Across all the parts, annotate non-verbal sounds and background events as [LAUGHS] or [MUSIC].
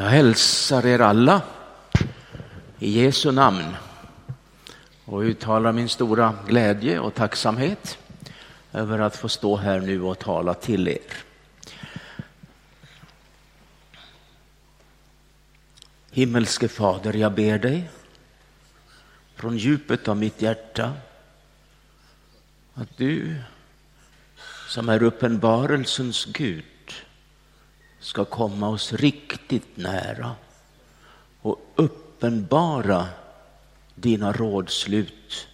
Jag hälsar er alla i Jesu namn och uttalar min stora glädje och tacksamhet över att få stå här nu och tala till er. Himmelske Fader, jag ber dig från djupet av mitt hjärta att du som är uppenbarelsens Gud ska komma oss riktigt nära och uppenbara dina rådslut.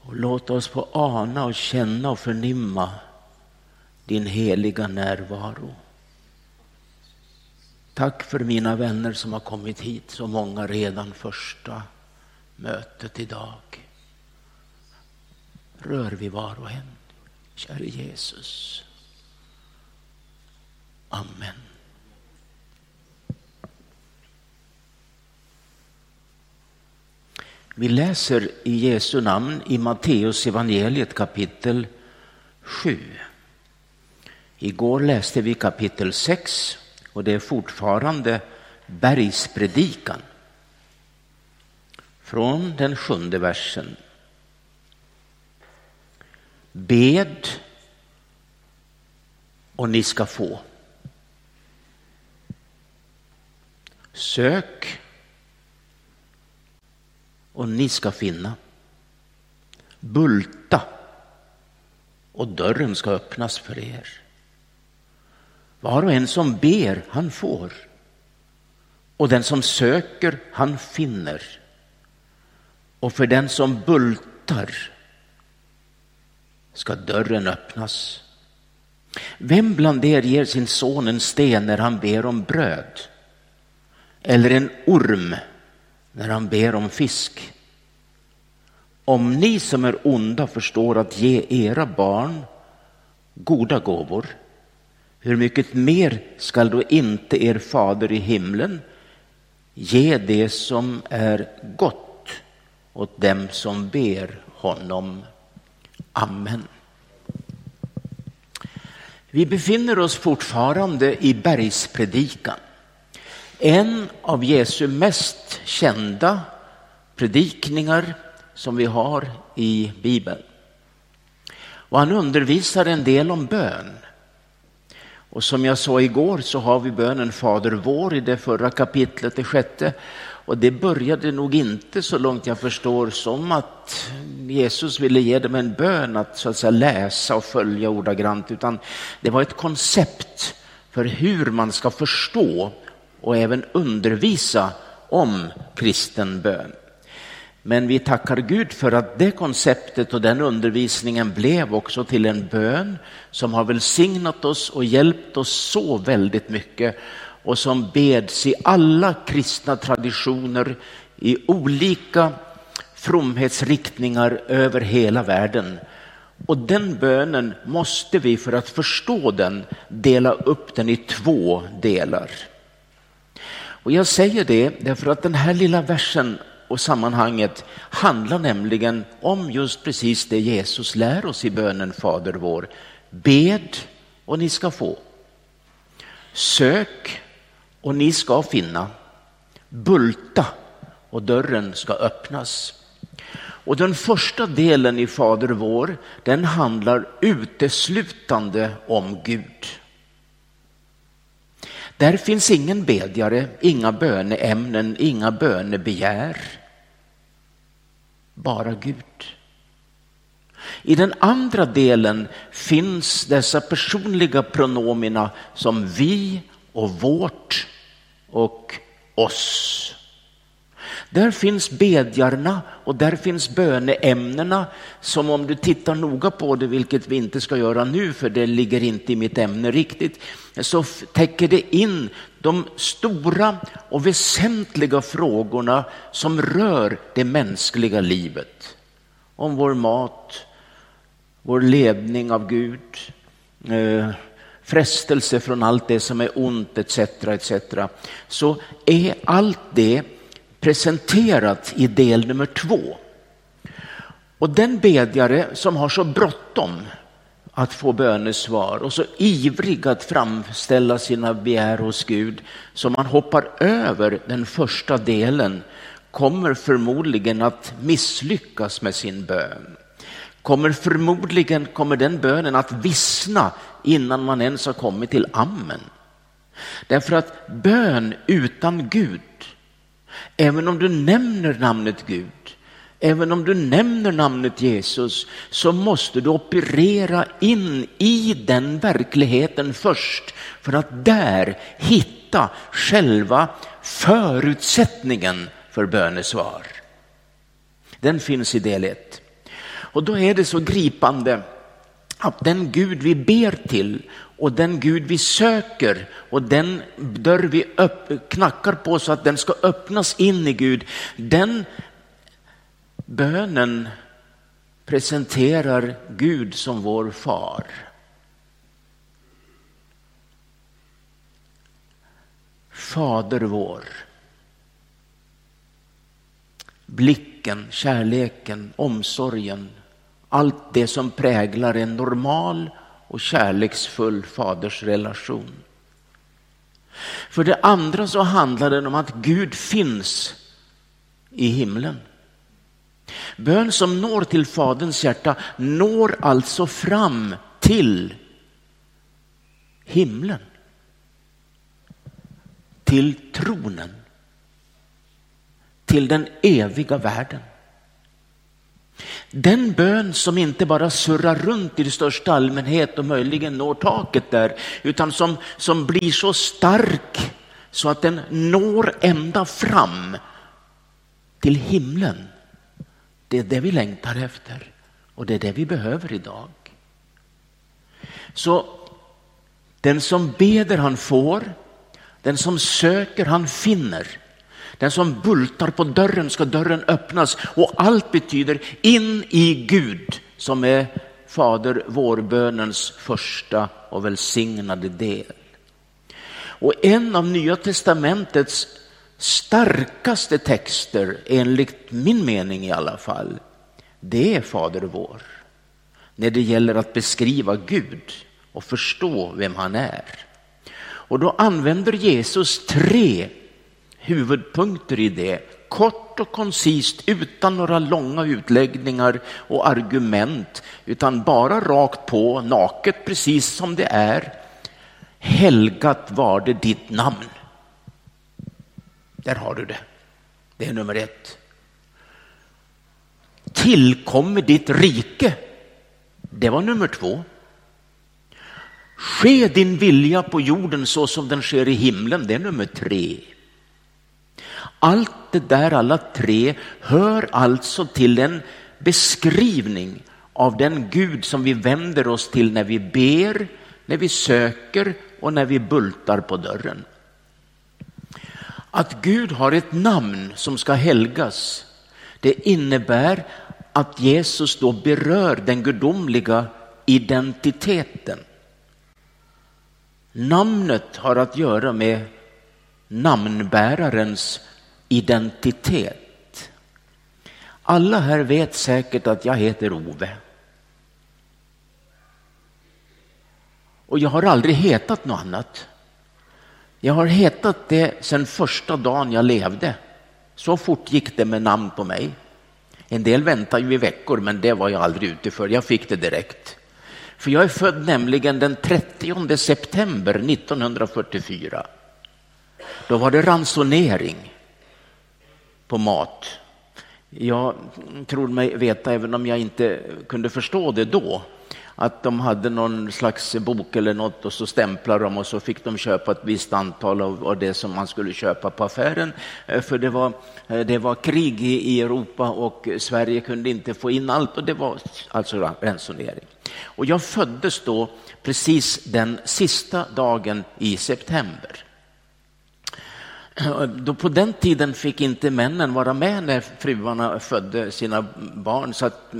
Och låt oss få ana och känna och förnimma din heliga närvaro. Tack för mina vänner som har kommit hit, så många redan första mötet idag. Rör vi var och en, käre Jesus. Amen. Vi läser i Jesu namn i Matteus evangeliet kapitel 7. Igår läste vi kapitel 6 och det är fortfarande bergspredikan. Från den sjunde versen. Bed och ni ska få. Sök och ni ska finna. Bulta och dörren ska öppnas för er. Var och en som ber, han får. Och den som söker, han finner. Och för den som bultar ska dörren öppnas. Vem bland er ger sin son en sten när han ber om bröd? Eller en orm när han ber om fisk. Om ni som är onda förstår att ge era barn goda gåvor, hur mycket mer skall då inte er fader i himlen ge det som är gott åt dem som ber honom. Amen. Vi befinner oss fortfarande i bergspredikan. En av Jesu mest kända predikningar som vi har i Bibeln. Och han undervisar en del om bön. Och som jag sa igår så har vi bönen Fader vår i det förra kapitlet, det sjätte. Och det började nog inte så långt jag förstår som att Jesus ville ge dem en bön att så att säga läsa och följa ordagrant, utan det var ett koncept för hur man ska förstå och även undervisa om kristen bön. Men vi tackar Gud för att det konceptet och den undervisningen blev också till en bön som har välsignat oss och hjälpt oss så väldigt mycket och som beds i alla kristna traditioner i olika fromhetsriktningar över hela världen. Och den bönen måste vi för att förstå den dela upp den i två delar. Och jag säger det därför att den här lilla versen och sammanhanget handlar nämligen om just precis det Jesus lär oss i bönen Fader vår. Bed och ni ska få. Sök och ni ska finna. Bulta och dörren ska öppnas. Och den första delen i Fader vår, den handlar uteslutande om Gud. Där finns ingen bedjare, inga böneämnen, inga bönebegär. Bara Gud. I den andra delen finns dessa personliga pronomina som vi och vårt och oss. Där finns bedjarna och där finns böneämnena som om du tittar noga på det, vilket vi inte ska göra nu för det ligger inte i mitt ämne riktigt, så täcker det in de stora och väsentliga frågorna som rör det mänskliga livet. Om vår mat, vår ledning av Gud, eh, frestelse från allt det som är ont etc. etc. Så är allt det presenterat i del nummer två. Och den bedjare som har så bråttom att få bönesvar och så ivrig att framställa sina begär hos Gud så man hoppar över den första delen kommer förmodligen att misslyckas med sin bön. Kommer förmodligen kommer den bönen att vissna innan man ens har kommit till amen. Därför att bön utan Gud, även om du nämner namnet Gud, även om du nämner namnet Jesus, så måste du operera in i den verkligheten först för att där hitta själva förutsättningen för bönesvar. Den finns i del 1. Och då är det så gripande att den Gud vi ber till och den Gud vi söker och den dörr vi upp, knackar på så att den ska öppnas in i Gud, den bönen presenterar Gud som vår far. Fader vår. Blicken, kärleken, omsorgen, allt det som präglar en normal och kärleksfull fadersrelation. För det andra så handlar det om att Gud finns i himlen. Bön som når till Faderns hjärta når alltså fram till himlen. Till tronen. Till den eviga världen. Den bön som inte bara surrar runt i största allmänhet och möjligen når taket där, utan som, som blir så stark så att den når ända fram till himlen. Det är det vi längtar efter och det är det vi behöver idag. Så den som beder han får, den som söker han finner. Den som bultar på dörren ska dörren öppnas och allt betyder in i Gud som är Fader vårbönens första och välsignade del. Och en av Nya testamentets starkaste texter, enligt min mening i alla fall, det är Fader vår. När det gäller att beskriva Gud och förstå vem han är. Och då använder Jesus tre huvudpunkter i det. Kort och koncist utan några långa utläggningar och argument utan bara rakt på, naket precis som det är. Helgat var det ditt namn. Där har du det. Det är nummer ett. Tillkommer ditt rike. Det var nummer två. Ske din vilja på jorden så som den sker i himlen. Det är nummer tre. Allt det där, alla tre, hör alltså till en beskrivning av den Gud som vi vänder oss till när vi ber, när vi söker och när vi bultar på dörren. Att Gud har ett namn som ska helgas, det innebär att Jesus då berör den gudomliga identiteten. Namnet har att göra med namnbärarens identitet. Alla här vet säkert att jag heter Ove. Och jag har aldrig hetat något annat. Jag har hetat det sedan första dagen jag levde. Så fort gick det med namn på mig. En del väntar ju i veckor, men det var jag aldrig ute för. Jag fick det direkt. För jag är född nämligen den 30 september 1944. Då var det ransonering på mat. Jag tror mig veta, även om jag inte kunde förstå det då, att de hade någon slags bok eller något och så stämplade de och så fick de köpa ett visst antal av, det som man skulle köpa på affären. Eh, för det var, eh, det var krig i Europa och Sverige kunde inte få in allt och det var alltså ransonering. Och jag föddes då precis den sista dagen i september. Då på den tiden fick inte männen vara med när fruarna födde sina barn så att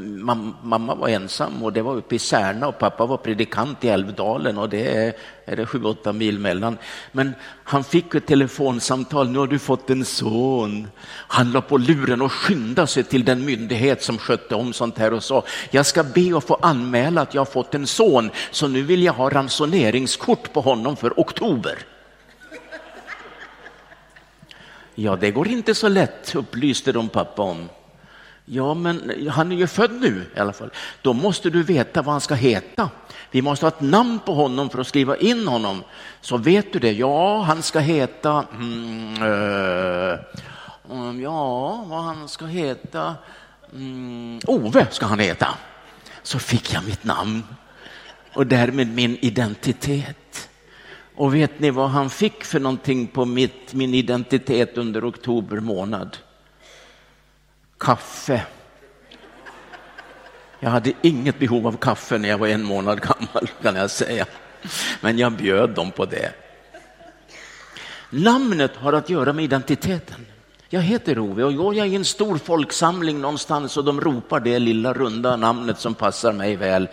mamma var ensam och det var uppe i Särna och pappa var predikant i Älvdalen och det är, är det sju, åtta mil mellan. Men han fick ett telefonsamtal, nu har du fått en son. Han la på luren och skyndade sig till den myndighet som skötte om sånt här och sa, jag ska be att få anmäla att jag har fått en son så nu vill jag ha ransoneringskort på honom för oktober. Ja, det går inte så lätt, upplyste de pappa om. Ja, men han är ju född nu i alla fall. Då måste du veta vad han ska heta. Vi måste ha ett namn på honom för att skriva in honom. Så vet du det? Ja, han ska heta... Mm, uh, ja, vad han ska heta... Mm, Ove ska han heta. Så fick jag mitt namn och därmed min identitet. Och vet ni vad han fick för någonting på mitt, min identitet under oktober månad? Kaffe. Jag hade inget behov av kaffe när jag var en månad gammal kan jag säga. Men jag bjöd dem på det. Namnet har att göra med identiteten. Jag heter Ove och går jag i en stor folksamling någonstans och de ropar det lilla runda namnet som passar mig väl,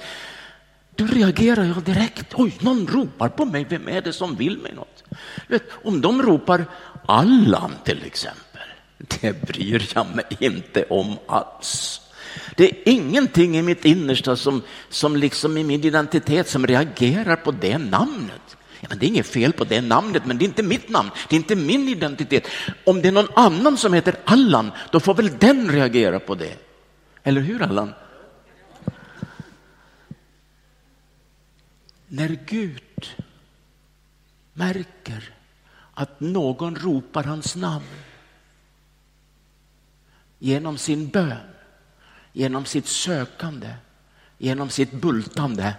då reagerar jag direkt. Oj, någon ropar på mig. Vem är det som vill mig något? Vet, om de ropar Allan till exempel, det bryr jag mig inte om alls. Det är ingenting i mitt innersta som, som liksom i min identitet som reagerar på det namnet. Ja, men det är inget fel på det namnet, men det är inte mitt namn, det är inte min identitet. Om det är någon annan som heter Allan, då får väl den reagera på det. Eller hur Allan? När Gud märker att någon ropar hans namn genom sin bön, genom sitt sökande, genom sitt bultande,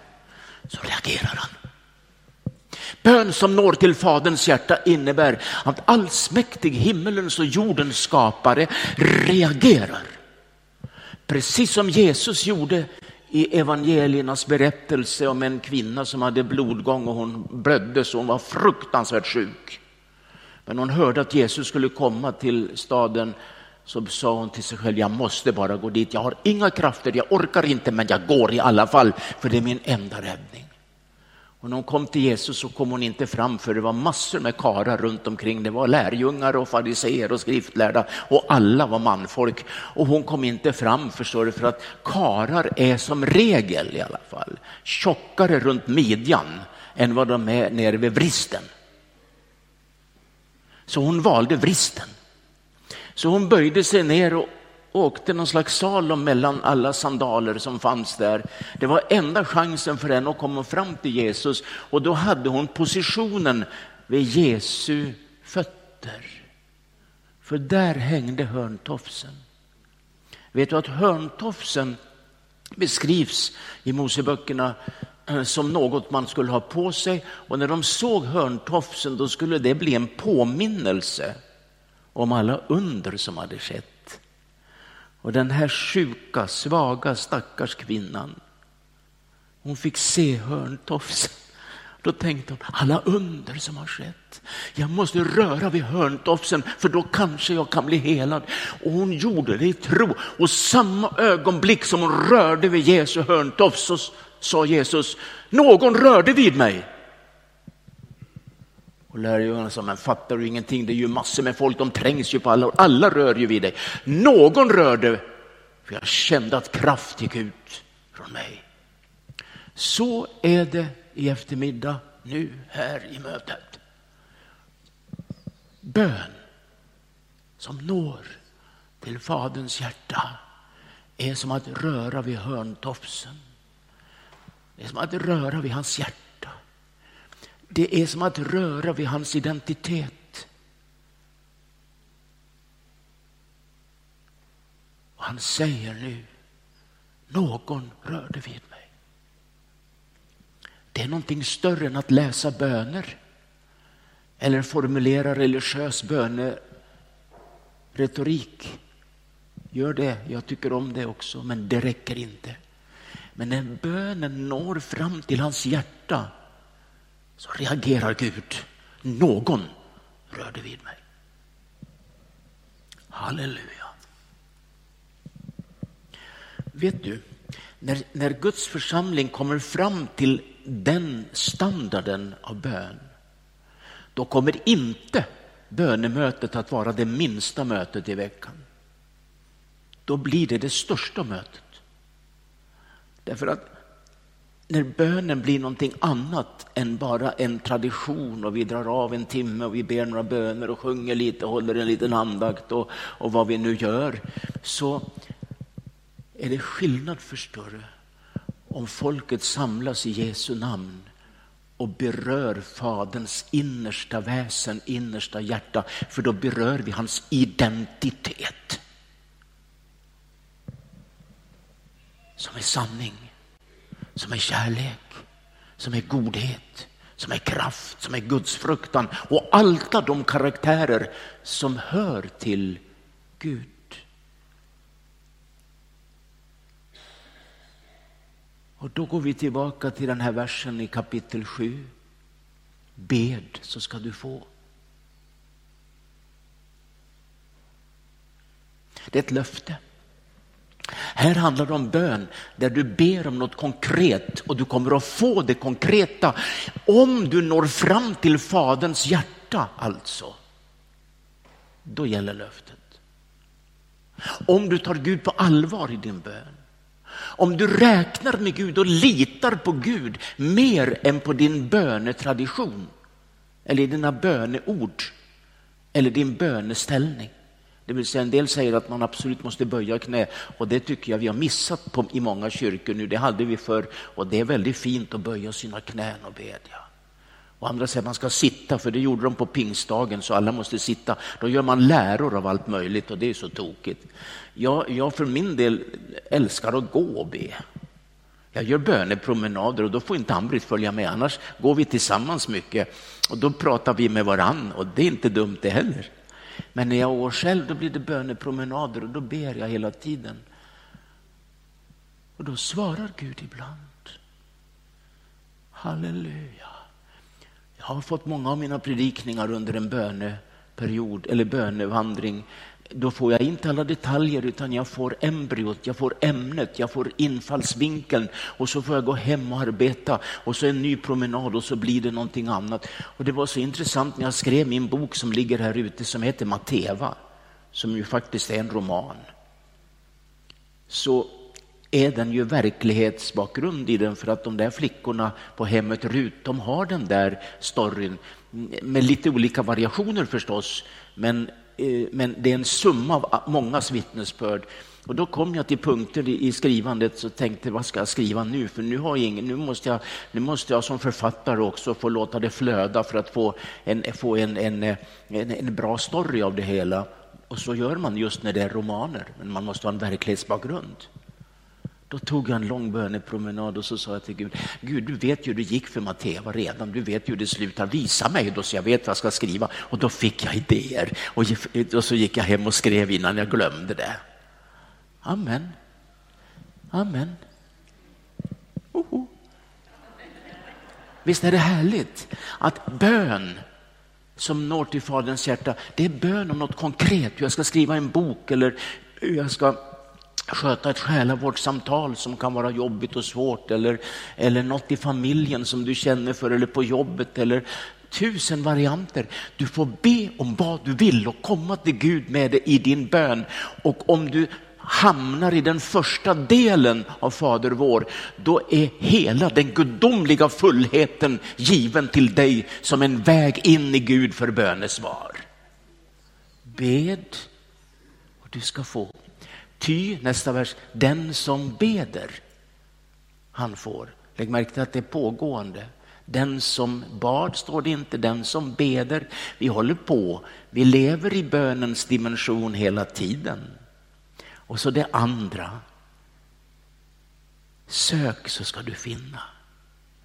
så reagerar han. Bön som når till Faderns hjärta innebär att allsmäktig himmelens och jordens skapare reagerar. Precis som Jesus gjorde i evangeliernas berättelse om en kvinna som hade blodgång och hon blödde så hon var fruktansvärt sjuk. Men hon hörde att Jesus skulle komma till staden så sa hon till sig själv, jag måste bara gå dit. Jag har inga krafter, jag orkar inte, men jag går i alla fall, för det är min enda räddning. Och när hon kom till Jesus så kom hon inte fram för det var massor med karar runt omkring. Det var lärjungar och fariseer och skriftlärda och alla var manfolk. Och hon kom inte fram förstår du, för att karar är som regel i alla fall tjockare runt midjan än vad de är nere vid vristen. Så hon valde vristen. Så hon böjde sig ner och åkte någon slags salom mellan alla sandaler som fanns där. Det var enda chansen för henne att komma fram till Jesus och då hade hon positionen vid Jesu fötter. För där hängde hörntofsen. Vet du att hörntofsen beskrivs i Moseböckerna eh, som något man skulle ha på sig och när de såg hörntofsen då skulle det bli en påminnelse om alla under som hade skett. Och den här sjuka, svaga stackars kvinnan, hon fick se hörntofsen. Då tänkte hon, alla under som har skett. Jag måste röra vid hörntofsen för då kanske jag kan bli helad. Och hon gjorde det i tro. Och samma ögonblick som hon rörde vid Jesu hörntofs så sa Jesus, någon rörde vid mig. Och lärjungarna sa, men fattar du ingenting? Det är ju massor med folk, de trängs ju på alla Alla rör ju vid dig. Någon rörde, för jag kände att kraft gick ut från mig. Så är det i eftermiddag nu här i mötet. Bön som når till Faderns hjärta är som att röra vid hörntofsen. Det är som att röra vid hans hjärta. Det är som att röra vid hans identitet. Och han säger nu, någon rörde vid mig. Det är någonting större än att läsa böner eller formulera religiös böneretorik. Gör det, jag tycker om det också, men det räcker inte. Men när bönen når fram till hans hjärta så reagerar Gud. Någon rörde vid mig. Halleluja. Vet du, när, när Guds församling kommer fram till den standarden av bön, då kommer inte bönemötet att vara det minsta mötet i veckan. Då blir det det största mötet. Därför att när bönen blir någonting annat än bara en tradition och vi drar av en timme och vi ber några böner och sjunger lite och håller en liten andakt och, och vad vi nu gör, så är det skillnad förstår du, om folket samlas i Jesu namn och berör Faderns innersta väsen, innersta hjärta, för då berör vi hans identitet. Som är sanning, som är kärlek, som är godhet, som är kraft, som är gudsfruktan och alla de karaktärer som hör till Gud. Och då går vi tillbaka till den här versen i kapitel 7. Bed så ska du få. Det är ett löfte. Här handlar det om bön där du ber om något konkret och du kommer att få det konkreta om du når fram till Faderns hjärta alltså. Då gäller löftet. Om du tar Gud på allvar i din bön om du räknar med Gud och litar på Gud mer än på din bönetradition eller dina böneord eller din böneställning. Det vill säga en del säger att man absolut måste böja knä och det tycker jag vi har missat på, i många kyrkor nu. Det hade vi förr och det är väldigt fint att böja sina knän och bedja. Och andra säger att man ska sitta, för det gjorde de på pingstdagen, så alla måste sitta. Då gör man läror av allt möjligt och det är så tokigt. Jag, jag för min del älskar att gå och be. Jag gör bönepromenader och då får inte Ann-Britt följa med, annars går vi tillsammans mycket och då pratar vi med varann och det är inte dumt det heller. Men när jag går själv då blir det bönepromenader och då ber jag hela tiden. Och då svarar Gud ibland. Halleluja. Jag har fått många av mina predikningar under en böneperiod eller bönevandring. Då får jag inte alla detaljer utan jag får embryot, jag får ämnet, jag får infallsvinkeln och så får jag gå hem och arbeta och så en ny promenad och så blir det någonting annat. Och det var så intressant när jag skrev min bok som ligger här ute som heter Mateva, som ju faktiskt är en roman. Så är den ju verklighetsbakgrund i den för att de där flickorna på hemmet Rut, de har den där storyn med lite olika variationer förstås, men, Eh, men det är en summa av mångas vittnesbörd. Och då kom jag till punkter i skrivandet och tänkte vad ska jag skriva nu? För nu, har jag ingen, nu, måste jag, nu måste jag som författare också få låta det flöda för att få en, få en, en, en, en bra story av det hela. Och så gör man just när det är romaner, men man måste ha en verklighetsbakgrund. Då tog jag en lång bönepromenad och så sa jag till Gud, Gud du vet ju hur det gick för Matteva redan, du vet ju hur det slutar, visa mig då så jag vet vad jag ska skriva. Och då fick jag idéer och, och så gick jag hem och skrev innan jag glömde det. Amen. Amen. Oho. Visst är det härligt att bön som når till Faderns hjärta, det är bön om något konkret, hur jag ska skriva en bok eller hur jag ska sköta ett själavårdssamtal som kan vara jobbigt och svårt eller, eller något i familjen som du känner för eller på jobbet eller tusen varianter. Du får be om vad du vill och komma till Gud med det i din bön. Och om du hamnar i den första delen av Fader vår, då är hela den gudomliga fullheten given till dig som en väg in i Gud för bönesvar. Bed och du ska få. Ty, nästa vers, den som beder, han får. Lägg märke till att det är pågående. Den som bad står det inte, den som beder. Vi håller på, vi lever i bönens dimension hela tiden. Och så det andra. Sök så ska du finna.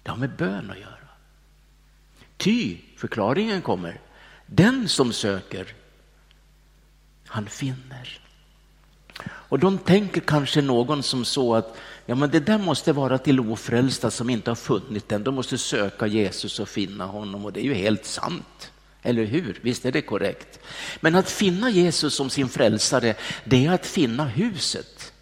Det har med bön att göra. Ty, förklaringen kommer, den som söker, han finner. Och de tänker kanske någon som så att ja, men det där måste vara till ofrälsta som inte har funnit den. De måste söka Jesus och finna honom och det är ju helt sant. Eller hur? Visst är det korrekt? Men att finna Jesus som sin frälsare, det är att finna huset.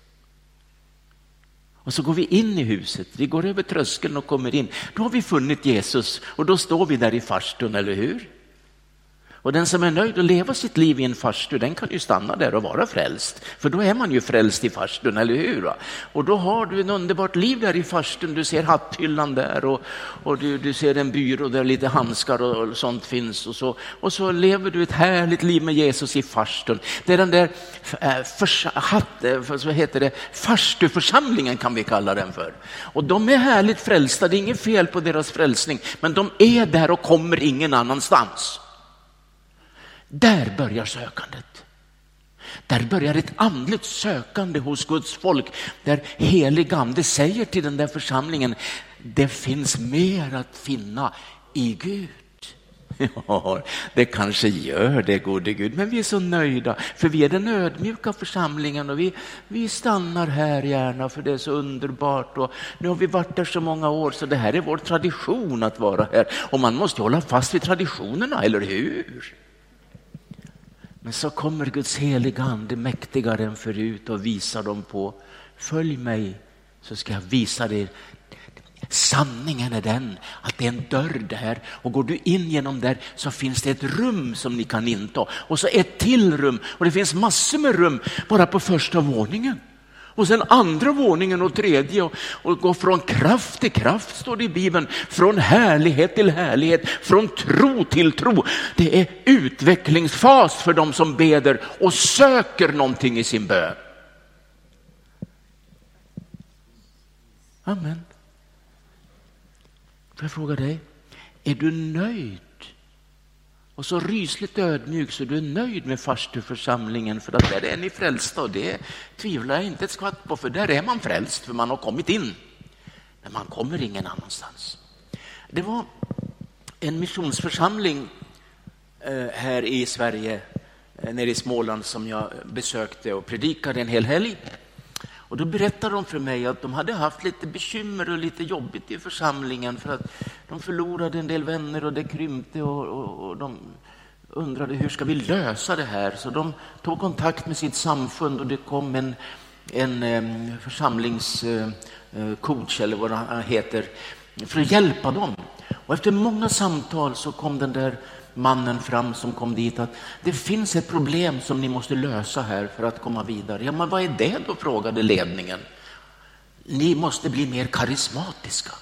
Och så går vi in i huset, vi går över tröskeln och kommer in. Då har vi funnit Jesus och då står vi där i farstun, eller hur? Och den som är nöjd att leva sitt liv i en farstu, den kan ju stanna där och vara frälst. För då är man ju frälst i farstun, eller hur? Och då har du ett underbart liv där i farstun. Du ser hatthyllan där och, och du, du ser en byrå där lite handskar och sånt finns. Och så, och så lever du ett härligt liv med Jesus i farstun. Det är den där äh, förs, hatt, eh, heter det, farstuförsamlingen kan vi kalla den för. Och de är härligt frälsta, det är inget fel på deras frälsning, men de är där och kommer ingen annanstans. Där börjar sökandet. Där börjar ett andligt sökande hos Guds folk där helig ande säger till den där församlingen, det finns mer att finna i Gud. [LAUGHS] Ja, det kanske gör det, gode Gud, men vi är så nöjda för vi är den ödmjuka församlingen och vi, vi stannar här gärna för det är så underbart och nu har vi varit där så många år så det här är vår tradition att vara här och man måste hålla fast vid traditionerna, eller hur? Men så kommer Guds heliga ande mäktigare än förut och visar dem på, följ mig så ska jag visa dig. Sanningen är den att det är en dörr där och går du in genom där så finns det ett rum som ni kan inta och så ett till rum och det finns massor med rum bara på första våningen. Och sen andra våningen och tredje och, och gå från kraft till kraft står det i Bibeln. Från härlighet till härlighet, från tro till tro. Det är utvecklingsfas för de som beder och söker någonting i sin bön. Amen. Får jag fråga dig, är du nöjd och så rysligt ödmjuk så du är nöjd med farstuförsamlingen för att där är ni frälsta och det tvivlar jag inte ett skvatt på för där är man frälst för man har kommit in. Men man kommer ingen annanstans. Det var en missionsförsamling eh, här i Sverige, eh, nere i Småland som jag besökte och predikade en hel helg. Och då berättade de för mig att de hade haft lite bekymmer och lite jobbigt i församlingen för att de förlorade en del vänner och det krympte och, och, och de undrade hur ska vi lösa det här? Så de tog kontakt med sitt samfund och det kom en, en församlingscoach eh, eh, eller vad han heter för att hjälpa dem. Och efter många samtal så kom den där mannen fram som kom dit att det finns ett problem som ni måste lösa här för att komma vidare. Ja, men vad är det då? frågade ledningen. Ni måste bli mer karismatiska.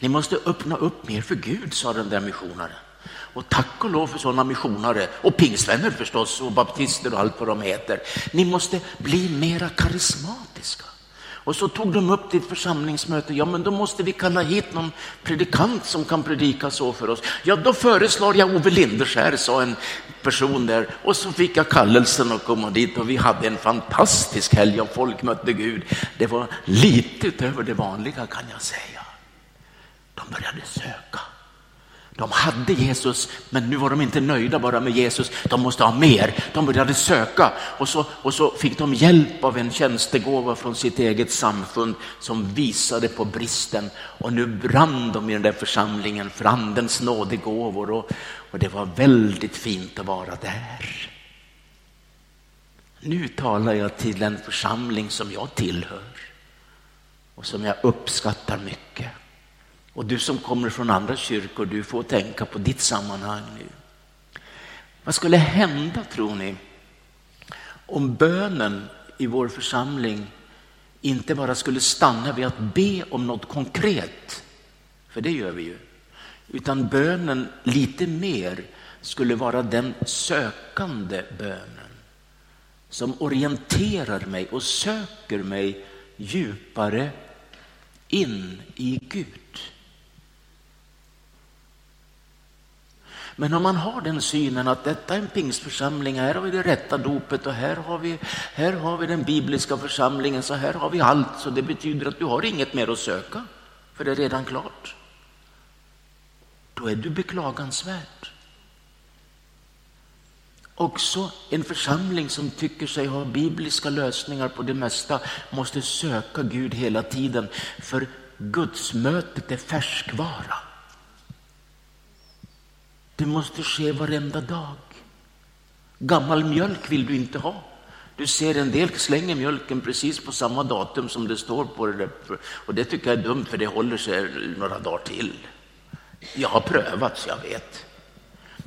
Ni måste öppna upp mer för Gud, sa den där missionaren. Och tack och lov för sådana missionare och pingstvänner förstås och baptister och allt vad de heter. Ni måste bli mera karismatiska. Och så tog de upp till ett församlingsmöte. Ja, men då måste vi kalla hit någon predikant som kan predika så för oss. Ja, då föreslår jag Ove Linderskär, sa en person där. Och så fick jag kallelsen att komma dit och vi hade en fantastisk helg och folk mötte Gud. Det var lite utöver det vanliga kan jag säga. De började söka. De hade Jesus, men nu var de inte nöjda bara med Jesus. De måste ha mer. De började söka och så, och så fick de hjälp av en tjänstegåva från sitt eget samfund som visade på bristen. Och nu brann de i den där församlingen för andens nådegåvor och, och det var väldigt fint att vara där. Nu talar jag till en församling som jag tillhör och som jag uppskattar mycket. Och du som kommer från andra kyrkor, du får tänka på ditt sammanhang nu. Vad skulle hända, tror ni, om bönen i vår församling inte bara skulle stanna vid att be om något konkret, för det gör vi ju, utan bönen lite mer skulle vara den sökande bönen som orienterar mig och söker mig djupare in i Gud. Men om man har den synen att detta är en pingstförsamling, här har vi det rätta dopet och här har vi, här har vi den bibliska församlingen, så här har vi allt, så det betyder att du har inget mer att söka, för det är redan klart. Då är du beklagansvärd. Också en församling som tycker sig ha bibliska lösningar på det mesta måste söka Gud hela tiden, för gudsmötet är färskvara. Det måste ske varenda dag. Gammal mjölk vill du inte ha. Du ser en del slänger mjölken precis på samma datum som det står på det. Och det tycker jag är dumt för det håller sig några dagar till. Jag har prövat så jag vet.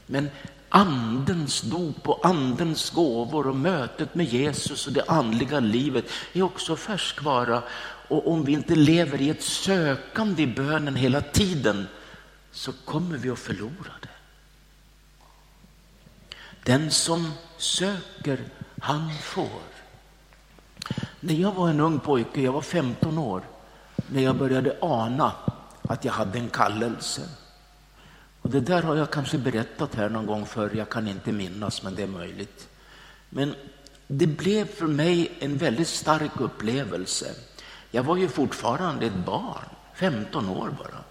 Men andens dop och andens gåvor och mötet med Jesus och det andliga livet är också färskvara. Och om vi inte lever i ett sökande i bönen hela tiden så kommer vi att förlora. Den som söker, han får. När jag var en ung pojke, jag var 15 år, när jag började ana att jag hade en kallelse. Och det där har jag kanske berättat här någon gång förr, jag kan inte minnas, men det är möjligt. Men det blev för mig en väldigt stark upplevelse. Jag var ju fortfarande ett barn, 15 år bara.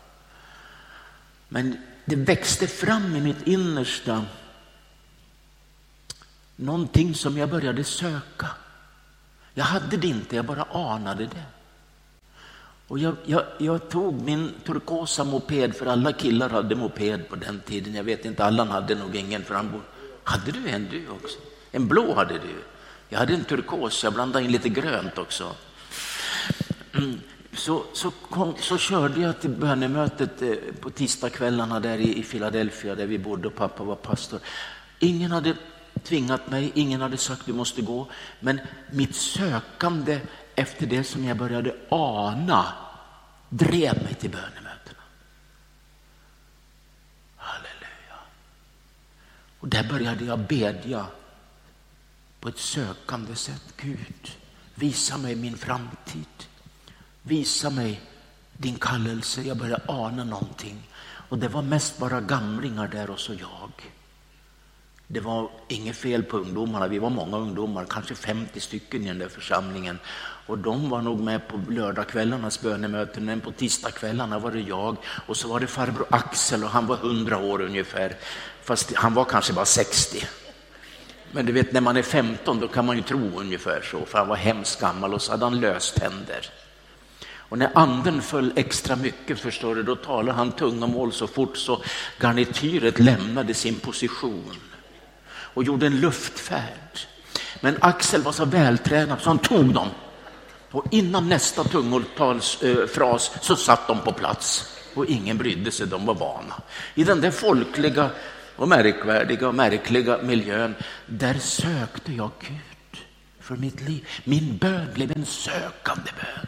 Men det växte fram i mitt innersta någonting som jag började söka. Jag hade det inte, jag bara anade det. Och jag, jag, jag, tog min turkosa moped, för alla killar hade moped på den tiden. Jag vet inte, Allan hade nog ingen. För han hade du en du också? En blå hade du. Jag hade en turkos, jag blandade in lite grönt också. Mm. Så, så, kom, så körde jag till bönemötet eh, på tisdagskvällarna där i, i Philadelphia där vi bodde och pappa var pastor. Ingen hade tvingat mig, ingen hade sagt du måste gå. Men mitt sökande efter det som jag började ana drev mig till bönemötena. Halleluja. Och där började jag bedja på ett sökande sätt. Gud, visa mig min framtid. Visa mig din kallelse. Jag började ana någonting. Och det var mest bara gamlingar där och så jag. Det var inget fel på ungdomarna, vi var många ungdomar, kanske 50 stycken i den där församlingen. Och de var nog med på lördagskvällarnas bönemöten, men på tisdagskvällarna var det jag. Och så var det farbror Axel och han var 100 år ungefär, fast han var kanske bara 60. Men du vet, när man är 15 då kan man ju tro ungefär så, för han var hemskt gammal och så hade han löständer. Och när anden föll extra mycket, förstår du, då talade han tungomål så fort så garnityret lämnade sin position och gjorde en luftfärd. Men Axel var så vältränad så han tog dem. Och innan nästa tungotalsfras så satt de på plats. Och ingen brydde sig, de var vana. I den där folkliga och märkvärdiga och märkliga miljön, där sökte jag Gud för mitt liv. Min bön blev en sökande bön.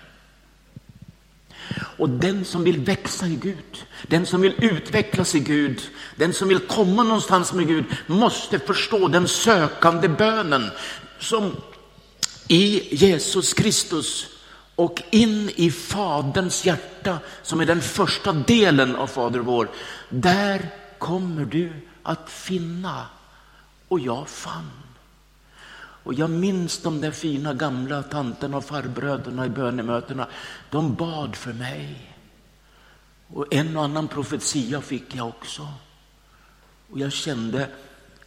Och den som vill växa i Gud, den som vill utvecklas i Gud, den som vill komma någonstans med Gud måste förstå den sökande bönen som i Jesus Kristus och in i Faderns hjärta som är den första delen av Fader vår. Där kommer du att finna och jag fann. Och jag minns de där fina gamla tanterna och farbröderna i bönemötena. De bad för mig. Och en och annan profetia fick jag också. Och jag kände,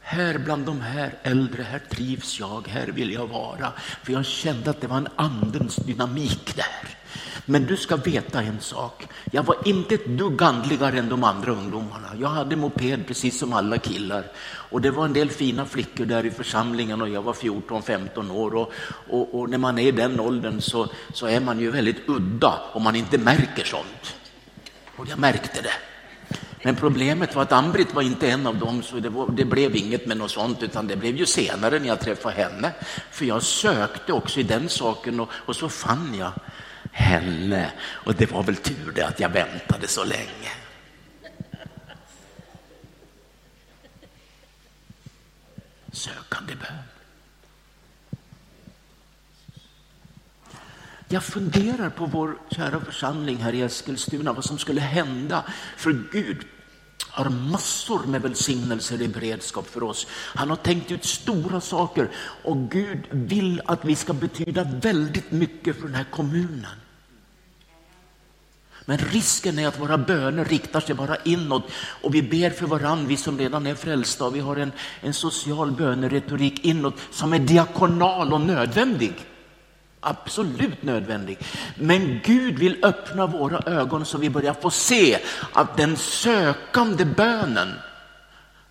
här bland de här äldre, här trivs jag, här vill jag vara. För jag kände att det var en andens dynamik där. Men du ska veta en sak. Jag var inte ett dugg andligare än de andra ungdomarna. Jag hade moped precis som alla killar. Och det var en del fina flickor där i församlingen och jag var 14-15 år. Och, och, och, när man är i den åldern så, så är man ju väldigt udda om man inte märker sånt. Och jag märkte det. Men problemet var att Ambrit var inte en av dem, så det, var, det, blev inget med något sånt, utan det blev ju senare när jag träffade henne. För jag sökte också i den saken och, och så fann jag henne. Och det var väl tur det att jag väntade så länge. Sökande bön. Jag funderar på vår kära församling här i Eskilstuna, vad som skulle hända. För Gud har massor med välsignelser i beredskap för oss. Han har tänkt ut stora saker och Gud vill att vi ska betyda väldigt mycket för den här kommunen. Men risken är att våra böner riktar sig bara inåt och vi ber för varandra, vi som redan är frälsta. Och vi har en, en social böneretorik inåt som är diakonal och nödvändig. Absolut nödvändig. Men Gud vill öppna våra ögon så vi börjar få se att den sökande bönen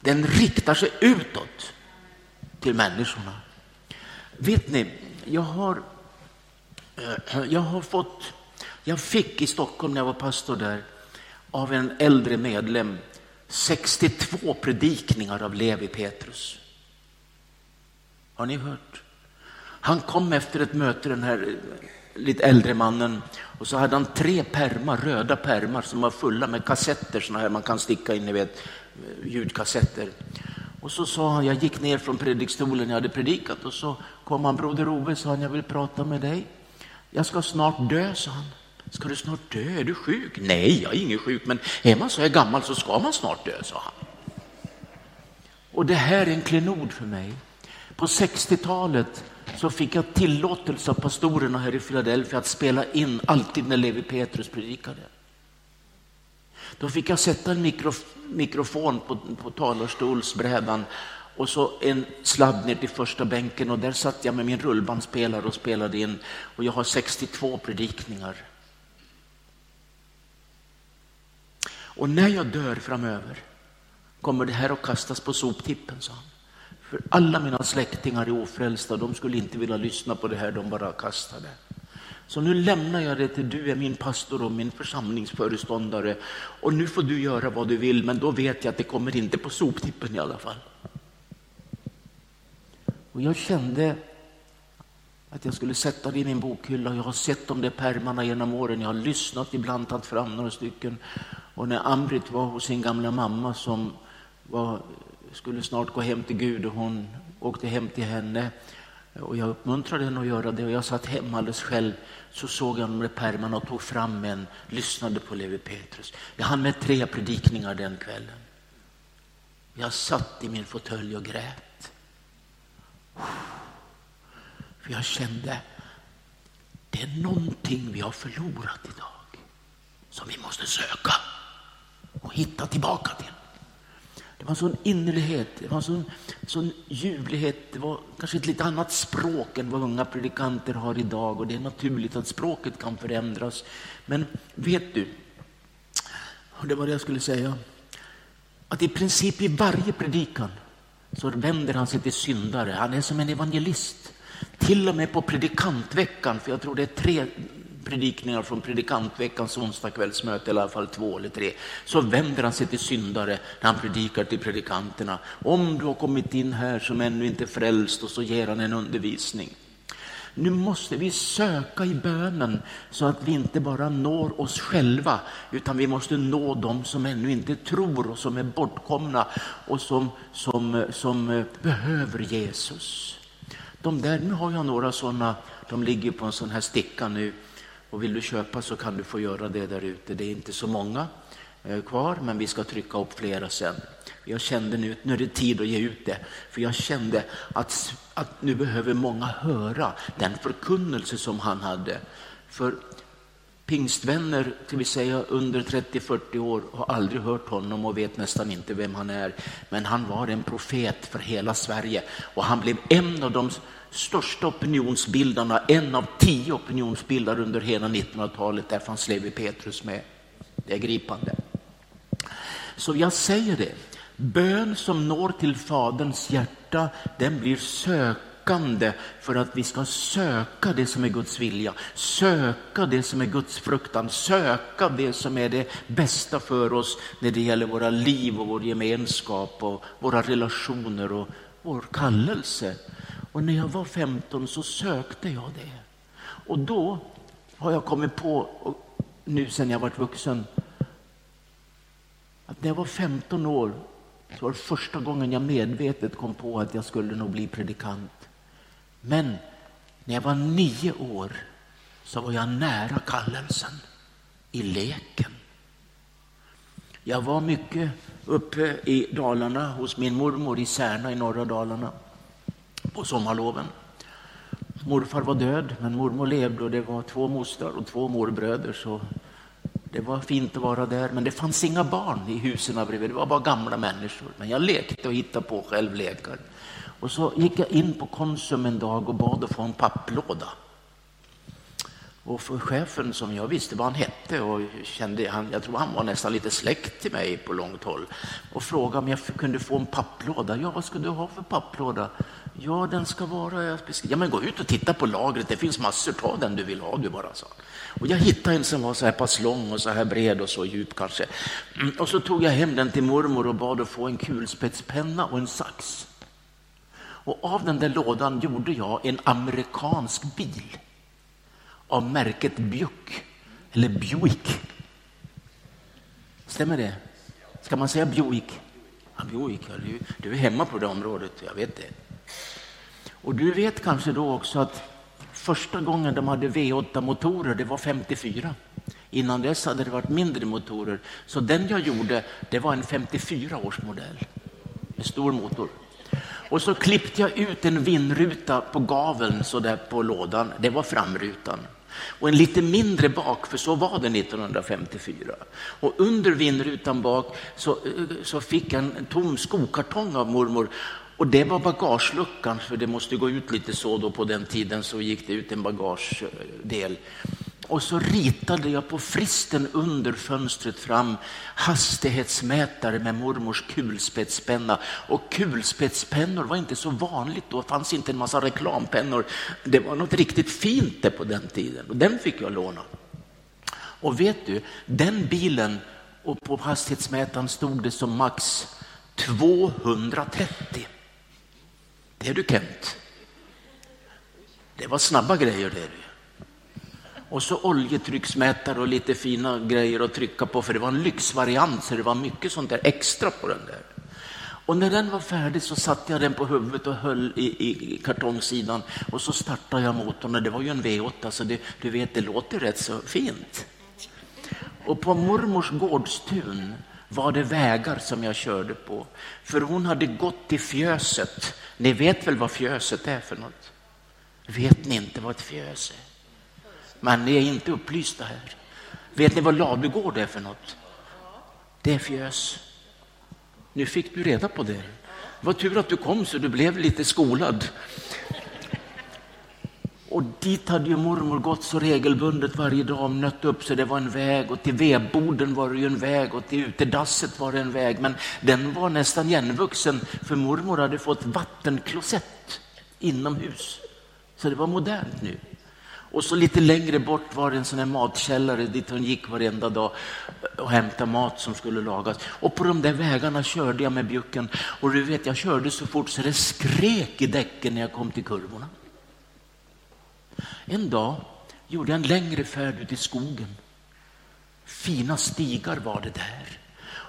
Den riktar sig utåt till människorna. Vet ni, jag har, eh, jag har fått, jag fick i Stockholm när jag var pastor där av en äldre medlem 62 predikningar av Levi Petrus. Har ni hört? Han kom efter ett möte, den här lite äldre mannen, och så hade han tre permar, röda permar som var fulla med kassetter, såna här man kan sticka in, ni vet, ljudkassetter. Och så sa han, jag gick ner från predikstolen, jag hade predikat, och så kom han, broder Ove, sa han, jag vill prata med dig. Jag ska snart dö, sa han. Ska du snart dö? Är du sjuk? Nej, jag är ingen sjuk, men är man så här gammal så ska man snart dö, sa han. Och det här är en klenod för mig. På 60-talet så fick jag tillåtelse av pastorerna här i Philadelphia att spela in alltid när Levi Petrus predikade. Då fick jag sätta en mikrof mikrofon på, på talarstolsbrädan och så en sladd ner till första bänken och där satt jag med min rullbandspelare och spelade in och jag har 62 predikningar. Och när jag dör framöver kommer det här att kastas på soptippen, sa han. För alla mina släktingar är ofrälsta, de skulle inte vilja lyssna på det här, de bara kastade. Så nu lämnar jag det till du är min pastor och min församlingsföreståndare och nu får du göra vad du vill, men då vet jag att det kommer inte på soptippen i alla fall. Och jag kände att jag skulle sätta det i min bokhylla. Jag har sett de där pärmarna genom åren. Jag har lyssnat, ibland tagit fram några stycken. Och när Ambrit var hos sin gamla mamma som var, skulle snart gå hem till Gud och hon åkte hem till henne och jag uppmuntrade henne att göra det och jag satt hemma alldeles själv så såg jag med där pärmarna och tog fram en, lyssnade på Levi Petrus. Jag hann med tre predikningar den kvällen. Jag satt i min fåtölj och grät. För jag kände, det är någonting vi har förlorat idag som vi måste söka och hitta tillbaka till. Det var en sån innerlighet, det var en sån, sån ljuvlighet. Det var kanske ett lite annat språk än vad unga predikanter har idag och det är naturligt att språket kan förändras. Men vet du, och det var det jag skulle säga, att i princip i varje predikan så vänder han sig till syndare. Han är som en evangelist. Till och med på predikantveckan, för jag tror det är tre predikningar från predikantveckans onsdagskvällsmöte, i alla fall två eller tre, så vänder han sig till syndare när han predikar till predikanterna. Om du har kommit in här som ännu inte är frälst och så ger han en undervisning. Nu måste vi söka i bönen så att vi inte bara når oss själva utan vi måste nå dem som ännu inte tror och som är bortkomna och som, som, som behöver Jesus. De där, nu har jag några sådana, de ligger på en sån här sticka nu och vill du köpa så kan du få göra det där ute. Det är inte så många eh, kvar, men vi ska trycka upp flera sen. Jag kände nu, nu är det tid att ge ut det, för jag kände att, att nu behöver många höra den förkunnelse som han hade. För pingstvänner, till vi säga under 30-40 år, har aldrig hört honom och vet nästan inte vem han är. Men han var en profet för hela Sverige och han blev en av de största opinionsbildarna, en av tio opinionsbildare under hela 1900-talet. Där fanns Levi Petrus med. Det är gripande. Så jag säger det, bön som når till Faderns hjärta, den blir sökande för att vi ska söka det som är Guds vilja, söka det som är Guds fruktan, söka det som är det bästa för oss när det gäller våra liv och vår gemenskap och våra relationer och vår kallelse. Och när jag var 15 så sökte jag det. Och då har jag kommit på, nu sen jag varit vuxen, att när jag var 15 år så var det första gången jag medvetet kom på att jag skulle nog bli predikant. Men när jag var nio år så var jag nära kallelsen i leken. Jag var mycket uppe i Dalarna hos min mormor i Särna i norra Dalarna på sommarloven. Morfar var död, men mormor levde och det var två mostrar och två morbröder. Så det var fint att vara där, men det fanns inga barn i husen bredvid. Det var bara gamla människor. Men jag lekte och hittade på själv lekar. Och så gick jag in på Konsum en dag och bad att få en papplåda. Och för chefen som jag visste vad han hette och kände, han, jag tror han var nästan lite släkt till mig på långt håll och frågade om jag kunde få en papplåda. Ja, vad ska du ha för papplåda? Ja, den ska vara... Ja, men gå ut och titta på lagret. Det finns massor. Ta den du vill ha, du bara sa. Och jag hittade en som var så här pass lång och så här bred och så djup kanske. Mm, och så tog jag hem den till mormor och bad att få en kulspetspenna och en sax. Och av den där lådan gjorde jag en amerikansk bil av märket Buick, eller Buick. Stämmer det? Ska man säga Buick? Ja, Buick, ja, du, du är hemma på det området, jag vet det. Och du vet kanske då också att första gången de hade V8-motorer, det var 54. Innan dess hade det varit mindre motorer. Så den jag gjorde, det var en 54 års modell med stor motor. Och så klippte jag ut en vindruta på gaveln så där på lådan. Det var framrutan. Och en lite mindre bak, för så var det 1954. Och under vindrutan bak så, eh, så fick jag en tom skokartong av mormor. Och det var bagageluckan, för det måste gå ut lite så då på den tiden så gick det ut en bagagedel. Och så ritade jag på fristen under fönstret fram hastighetsmätare med mormors kulspetspenna. Och kulspetspennor var inte så vanligt då, det fanns inte en massa reklampennor. Det var något riktigt fint det på den tiden och den fick jag låna. Och vet du, den bilen och på hastighetsmätaren stod det som max 230. Det är du Kent. Det var snabba grejer det. Och så oljetrycksmätare och lite fina grejer att trycka på, för det var en lyxvariant, så det var mycket sånt där extra på den där. Och när den var färdig så satte jag den på huvudet och höll i, i kartongsidan och så startade jag motorn och det var ju en V8 så det, du vet det låter rätt så fint. Och på mormors gårdstun var det vägar som jag körde på. För hon hade gått i fjöset. Ni vet väl vad fjöset är för något? Vet ni inte vad ett fjös är? Men ni är inte upplysta här. Vet ni vad ladugård är för något? Det är fjös. Nu fick du reda på det. Det var tur att du kom så du blev lite skolad. Och dit hade ju mormor gått så regelbundet varje dag och nött upp så det var en väg och till vedboden var det ju en väg och till utedasset var det en väg. Men den var nästan igenvuxen för mormor hade fått vattenklosett inomhus. Så det var modernt nu. Och så lite längre bort var det en sån här matkällare dit hon gick varenda dag och hämtade mat som skulle lagas. Och på de där vägarna körde jag med bjucken. Och du vet, jag körde så fort så det skrek i däcken när jag kom till kurvorna. En dag gjorde jag en längre färd ut i skogen. Fina stigar var det där.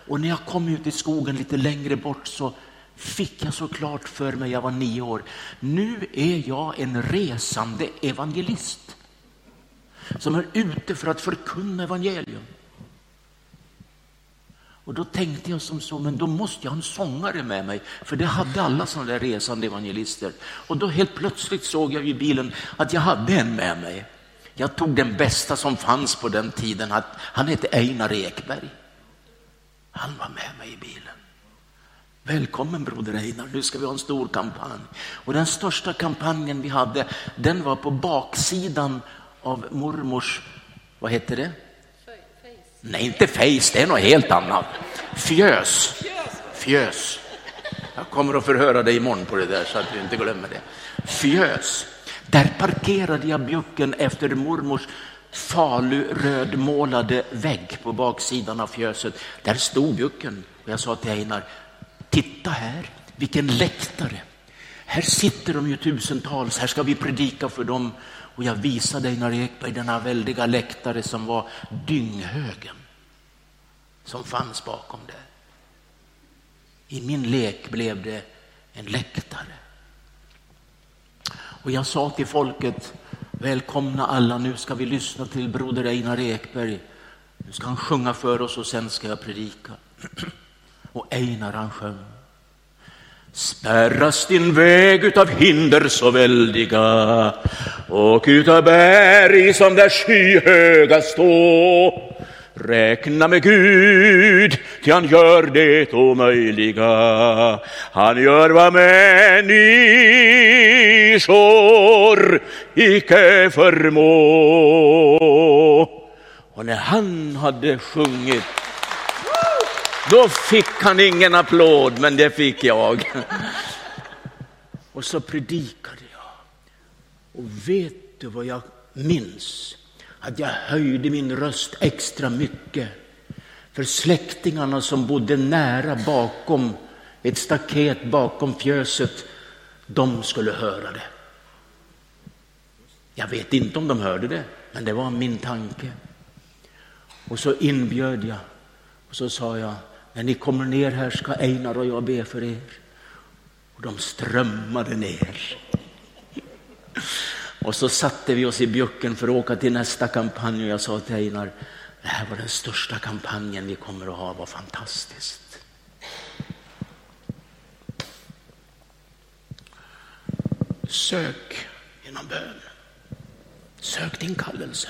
Och när jag kom ut i skogen lite längre bort så fick jag så klart för mig, jag var nio år, nu är jag en resande evangelist som är ute för att förkunna evangelium. Och då tänkte jag som så, men då måste jag ha en sångare med mig, för det hade alla sådana där resande evangelister. Och då helt plötsligt såg jag i bilen att jag hade en med mig. Jag tog den bästa som fanns på den tiden, han hette Einar Ekberg. Han var med mig i bilen. Välkommen broder Einar, nu ska vi ha en stor kampanj. Och den största kampanjen vi hade, den var på baksidan av mormors, vad hette det? Nej, inte face, det är något helt annat. Fjös. Fjös. Jag kommer att förhöra dig imorgon på det där så att du inte glömmer det. Fjös. Där parkerade jag bjucken efter mormors falurödmålade vägg på baksidan av fjöset. Där stod bjucken och jag sa till Einar, titta här, vilken läktare. Här sitter de ju tusentals, här ska vi predika för dem. Och jag visade Einar Ekberg denna väldiga läktare som var dynghögen som fanns bakom det. I min lek blev det en läktare. Och jag sa till folket, välkomna alla, nu ska vi lyssna till broder Einar Ekberg. Nu ska han sjunga för oss och sen ska jag predika. [CLEARS THROAT] Och Einar han sjöng. Spärras din väg utav hinder så väldiga och utav berg som där skyhöga stå Räkna med Gud, ty han gör det omöjliga. Han gör vad människor icke förmå. Och när han hade sjungit, då fick han ingen applåd, men det fick jag. Och så predikade jag. Och vet du vad jag minns? att jag höjde min röst extra mycket för släktingarna som bodde nära bakom ett staket bakom fjöset. De skulle höra det. Jag vet inte om de hörde det, men det var min tanke. Och så inbjöd jag och så sa jag, när ni kommer ner här ska Einar och jag be för er. Och de strömmade ner. Och så satte vi oss i bjucken för att åka till nästa kampanj och jag sa till Einar, det här var den största kampanjen vi kommer att ha, vad fantastiskt. Sök genom bön. Sök din kallelse.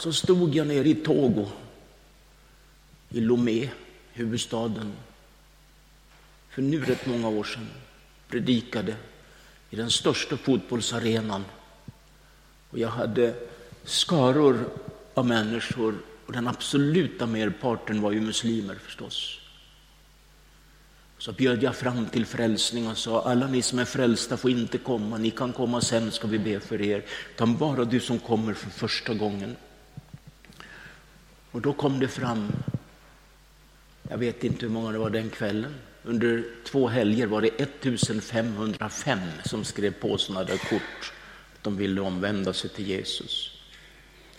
Så stod jag nere i Togo, i Lomé, huvudstaden, för nu rätt många år sedan predikade i den största fotbollsarenan. Och jag hade skaror av människor och den absoluta merparten var ju muslimer förstås. Så bjöd jag fram till frälsning och sa alla ni som är frälsta får inte komma, ni kan komma sen ska vi be för er. Utan bara du som kommer för första gången. Och då kom det fram, jag vet inte hur många det var den kvällen, under två helger var det 1505 som skrev på sådana där kort. De ville omvända sig till Jesus.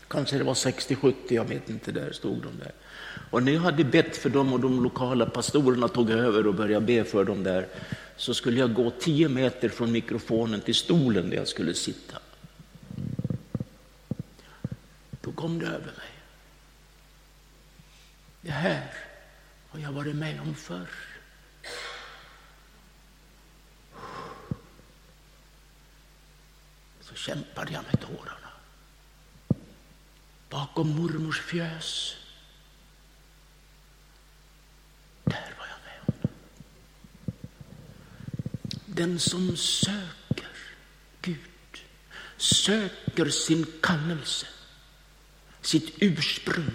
Kanske det var 60-70, jag vet inte, där stod de där. Och när jag hade bett för dem och de lokala pastorerna tog över och började be för dem där, så skulle jag gå 10 meter från mikrofonen till stolen där jag skulle sitta. Då kom det över mig. Det här har jag varit med om förr. så kämpade jag med tårarna. Bakom mormors fjös. Där var jag med om. Den som söker Gud, söker sin kallelse, sitt ursprung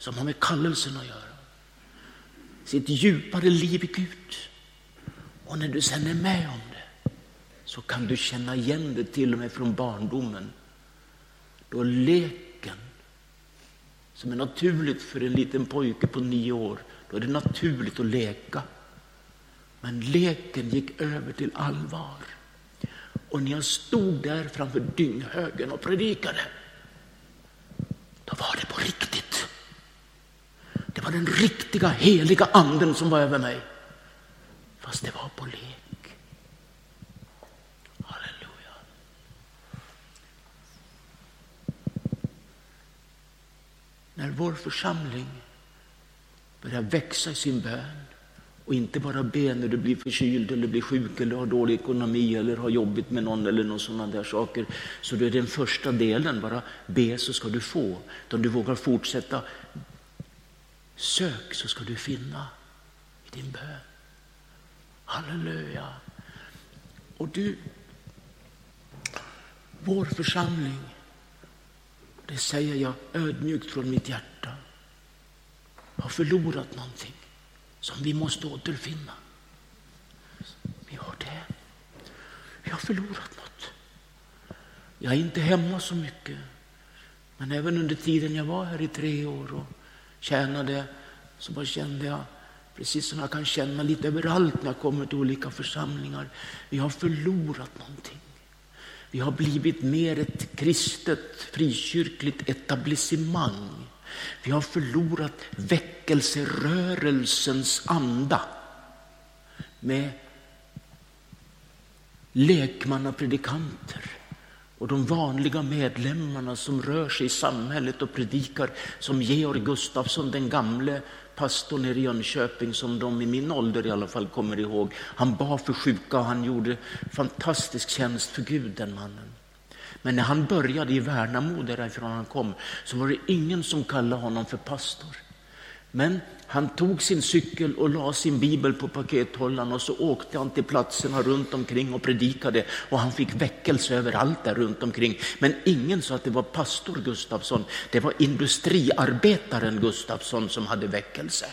som har med kallelsen att göra, sitt djupare liv i Gud. Och när du sen är med om det, så kan du känna igen det till och med från barndomen. Då leken, som är naturligt för en liten pojke på nio år, då är det naturligt att leka. Men leken gick över till allvar. Och när jag stod där framför dynghögen och predikade, då var det på riktigt. Det var den riktiga heliga anden som var över mig. Fast det var på lek. Halleluja. när vår församling börjar växa i sin bön och inte bara be när du blir förkyld eller blir sjuk eller har dålig ekonomi eller har jobbigt med någon eller någon sådana där saker. Så det är den första delen, bara be så ska du få. Utan du vågar fortsätta. Sök så ska du finna i din bön. Halleluja. Och du, vår församling det säger jag ödmjukt från mitt hjärta, har förlorat någonting som vi måste återfinna. Vi har det. Vi har förlorat något. Jag är inte hemma så mycket. Men även under tiden jag var här i tre år tjänade så bara kände jag, precis som jag kan känna lite överallt när jag kommer till olika församlingar, vi har förlorat någonting. Vi har blivit mer ett kristet frikyrkligt etablissemang. Vi har förlorat väckelserörelsens anda med lekmannapredikanter och de vanliga medlemmarna som rör sig i samhället och predikar som Georg Gustafsson, den gamle pastorn i Jönköping som de i min ålder i alla fall kommer ihåg. Han bad för sjuka och han gjorde fantastisk tjänst för Gud, den mannen. Men när han började i Värnamo, därifrån han kom, så var det ingen som kallade honom för pastor. Men han tog sin cykel och la sin bibel på pakethållaren och så åkte han till platserna runt omkring och predikade och han fick väckelse överallt där runt omkring. Men ingen sa att det var pastor Gustafsson, det var industriarbetaren Gustafsson som hade väckelse.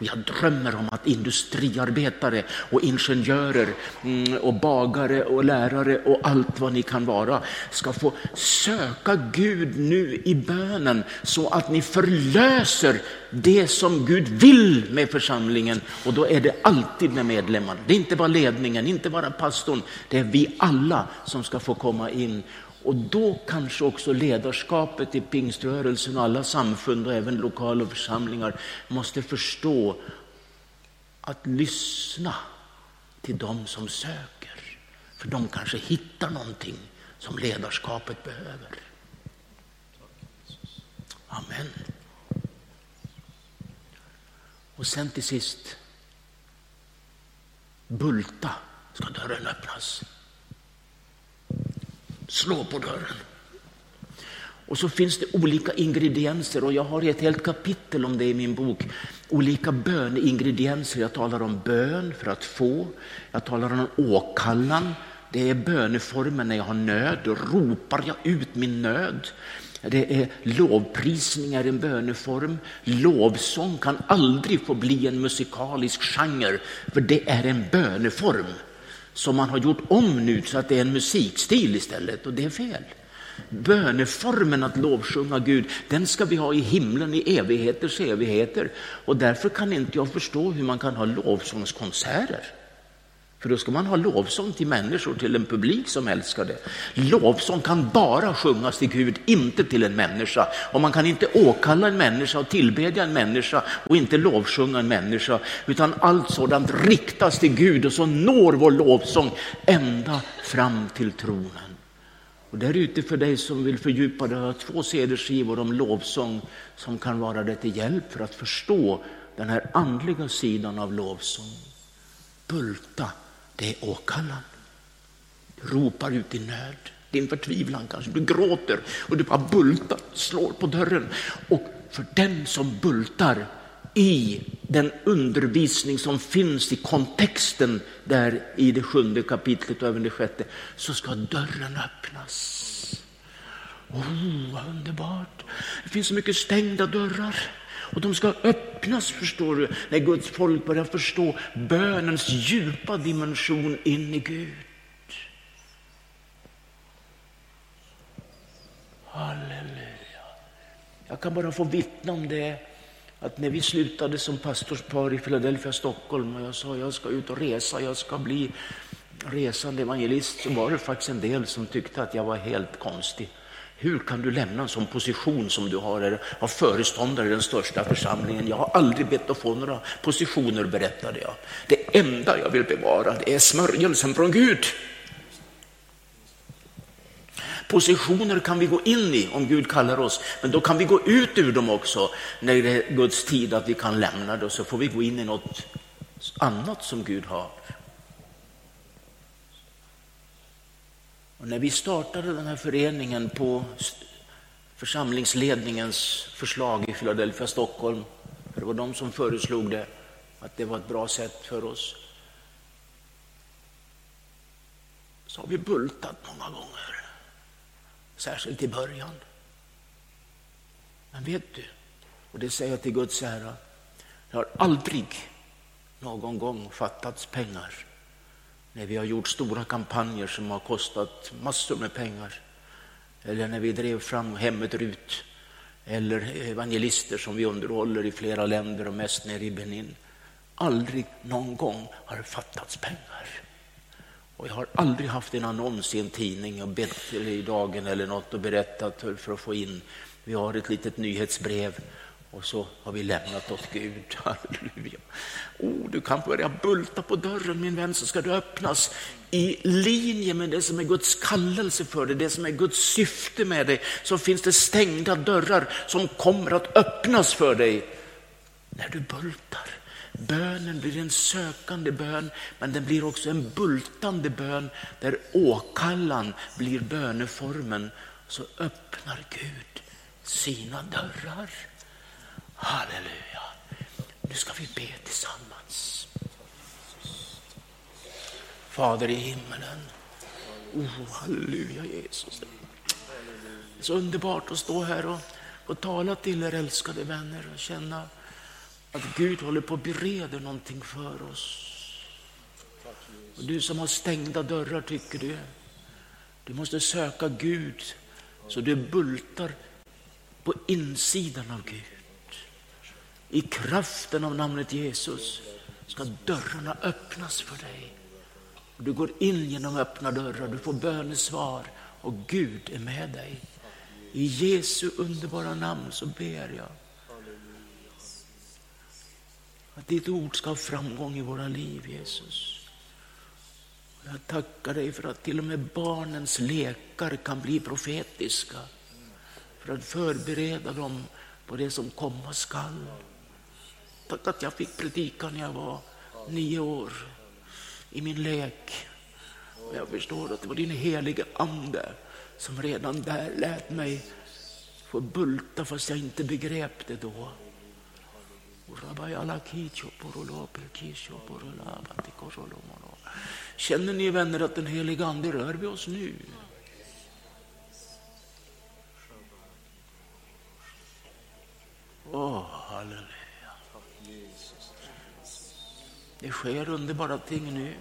Och jag drömmer om att industriarbetare och ingenjörer mm, och bagare och lärare och allt vad ni kan vara ska få söka Gud nu i bönen så att ni förlöser det som Gud vill med församlingen. Och då är det alltid med medlemmarna. Det är inte bara ledningen, inte bara pastorn. Det är vi alla som ska få komma in och då kanske också ledarskapet i pingströrelsen och alla samfund och även lokala församlingar måste förstå att lyssna till dem som söker. För de kanske hittar någonting som ledarskapet behöver. Amen. Och sen till sist, bulta ska dörren öppnas slå på dörren. Och så finns det olika ingredienser och jag har ett helt kapitel om det i min bok. Olika böneingredienser. Jag talar om bön för att få. Jag talar om åkallan. Det är böneformen när jag har nöd. Då ropar jag ut min nöd. Det är lovprisningar, en böneform. Lovsång kan aldrig få bli en musikalisk genre, för det är en böneform som man har gjort om nu så att det är en musikstil istället och det är fel. Böneformen att lovsjunga Gud, den ska vi ha i himlen i evigheters evigheter. Och därför kan inte jag förstå hur man kan ha lovsångskonserter. För då ska man ha lovsång till människor, till en publik som älskar det. Lovsång kan bara sjungas till Gud, inte till en människa. Och man kan inte åkalla en människa och tillbedja en människa och inte lovsjunga en människa. Utan allt sådant riktas till Gud och så når vår lovsång ända fram till tronen. Och där ute för dig som vill fördjupa dig har två cd-skivor om lovsång som kan vara dig till hjälp för att förstå den här andliga sidan av lovsång. Bulta det är åkallan. Du ropar ut din nöd, din förtvivlan kanske. Du gråter och du bara bultar, slår på dörren. Och för den som bultar i den undervisning som finns i kontexten där i det sjunde kapitlet och även det sjätte, så ska dörren öppnas. Oh, vad underbart! Det finns så mycket stängda dörrar. Och de ska öppnas, förstår du, när Guds folk börjar förstå bönens djupa dimension in i Gud. Halleluja. Jag kan bara få vittna om det, att när vi slutade som pastorspar i Philadelphia, Stockholm, och jag sa jag ska ut och resa, jag ska bli resande evangelist, så var det faktiskt en del som tyckte att jag var helt konstig. Hur kan du lämna en sån position som du har av föreståndare i den största församlingen? Jag har aldrig bett att få några positioner, berättade jag. Det enda jag vill bevara det är smörjelsen från Gud. Positioner kan vi gå in i om Gud kallar oss, men då kan vi gå ut ur dem också när det är Guds tid att vi kan lämna det och så får vi gå in i något annat som Gud har. Och när vi startade den här föreningen på församlingsledningens förslag i Philadelphia, Stockholm, för det var de som föreslog det, att det var ett bra sätt för oss, så har vi bultat många gånger, särskilt i början. Men vet du, och det säger jag till Guds ära, det har aldrig någon gång fattats pengar när vi har gjort stora kampanjer som har kostat massor med pengar. Eller när vi drev fram hemmet Rut, Eller evangelister som vi underhåller i flera länder och mest nere i Benin. Aldrig någon gång har det fattats pengar. Och jag har aldrig haft en annons i en tidning och bett eller i dagen eller något och berättat för att få in. Vi har ett litet nyhetsbrev och så har vi lämnat åt Gud. [LAUGHS] Halleluja. Oh, du kan börja bulta på dörren min vän så ska du öppnas i linje med det som är Guds kallelse för dig, det som är Guds syfte med dig. Så finns det stängda dörrar som kommer att öppnas för dig när du bultar. bönen blir en sökande bön, men den blir också en bultande bön där åkallan blir böneformen. Så öppnar Gud sina dörrar. Halleluja. Nu ska vi be tillsammans. Fader i himmelen. Oh, halleluja Jesus. Det är så underbart att stå här och och tala till er älskade vänner och känna att Gud håller på att bereda någonting för oss. Och du som har stängda dörrar tycker du, du måste söka Gud så du bultar på insidan av Gud. I kraften av namnet Jesus ska dörrarna öppnas för dig. Du går in genom öppna dörrar, du får bönesvar och Gud är med dig. I Jesu underbara namn så ber jag att ditt ord ska ha framgång i våra liv, Jesus. Jag tackar dig för att till och med barnens lekar kan bli profetiska. För att förbereda dem på det som komma skall. Tack att jag fick predika när jag var nio år i min lek. Och jag förstår att det var din helige ande som redan där lät mig få bulta fast jag inte begrep det då. Känner ni vänner att den helige ande rör vid oss nu? Åh, oh, halleluja. Det sker underbara ting nu.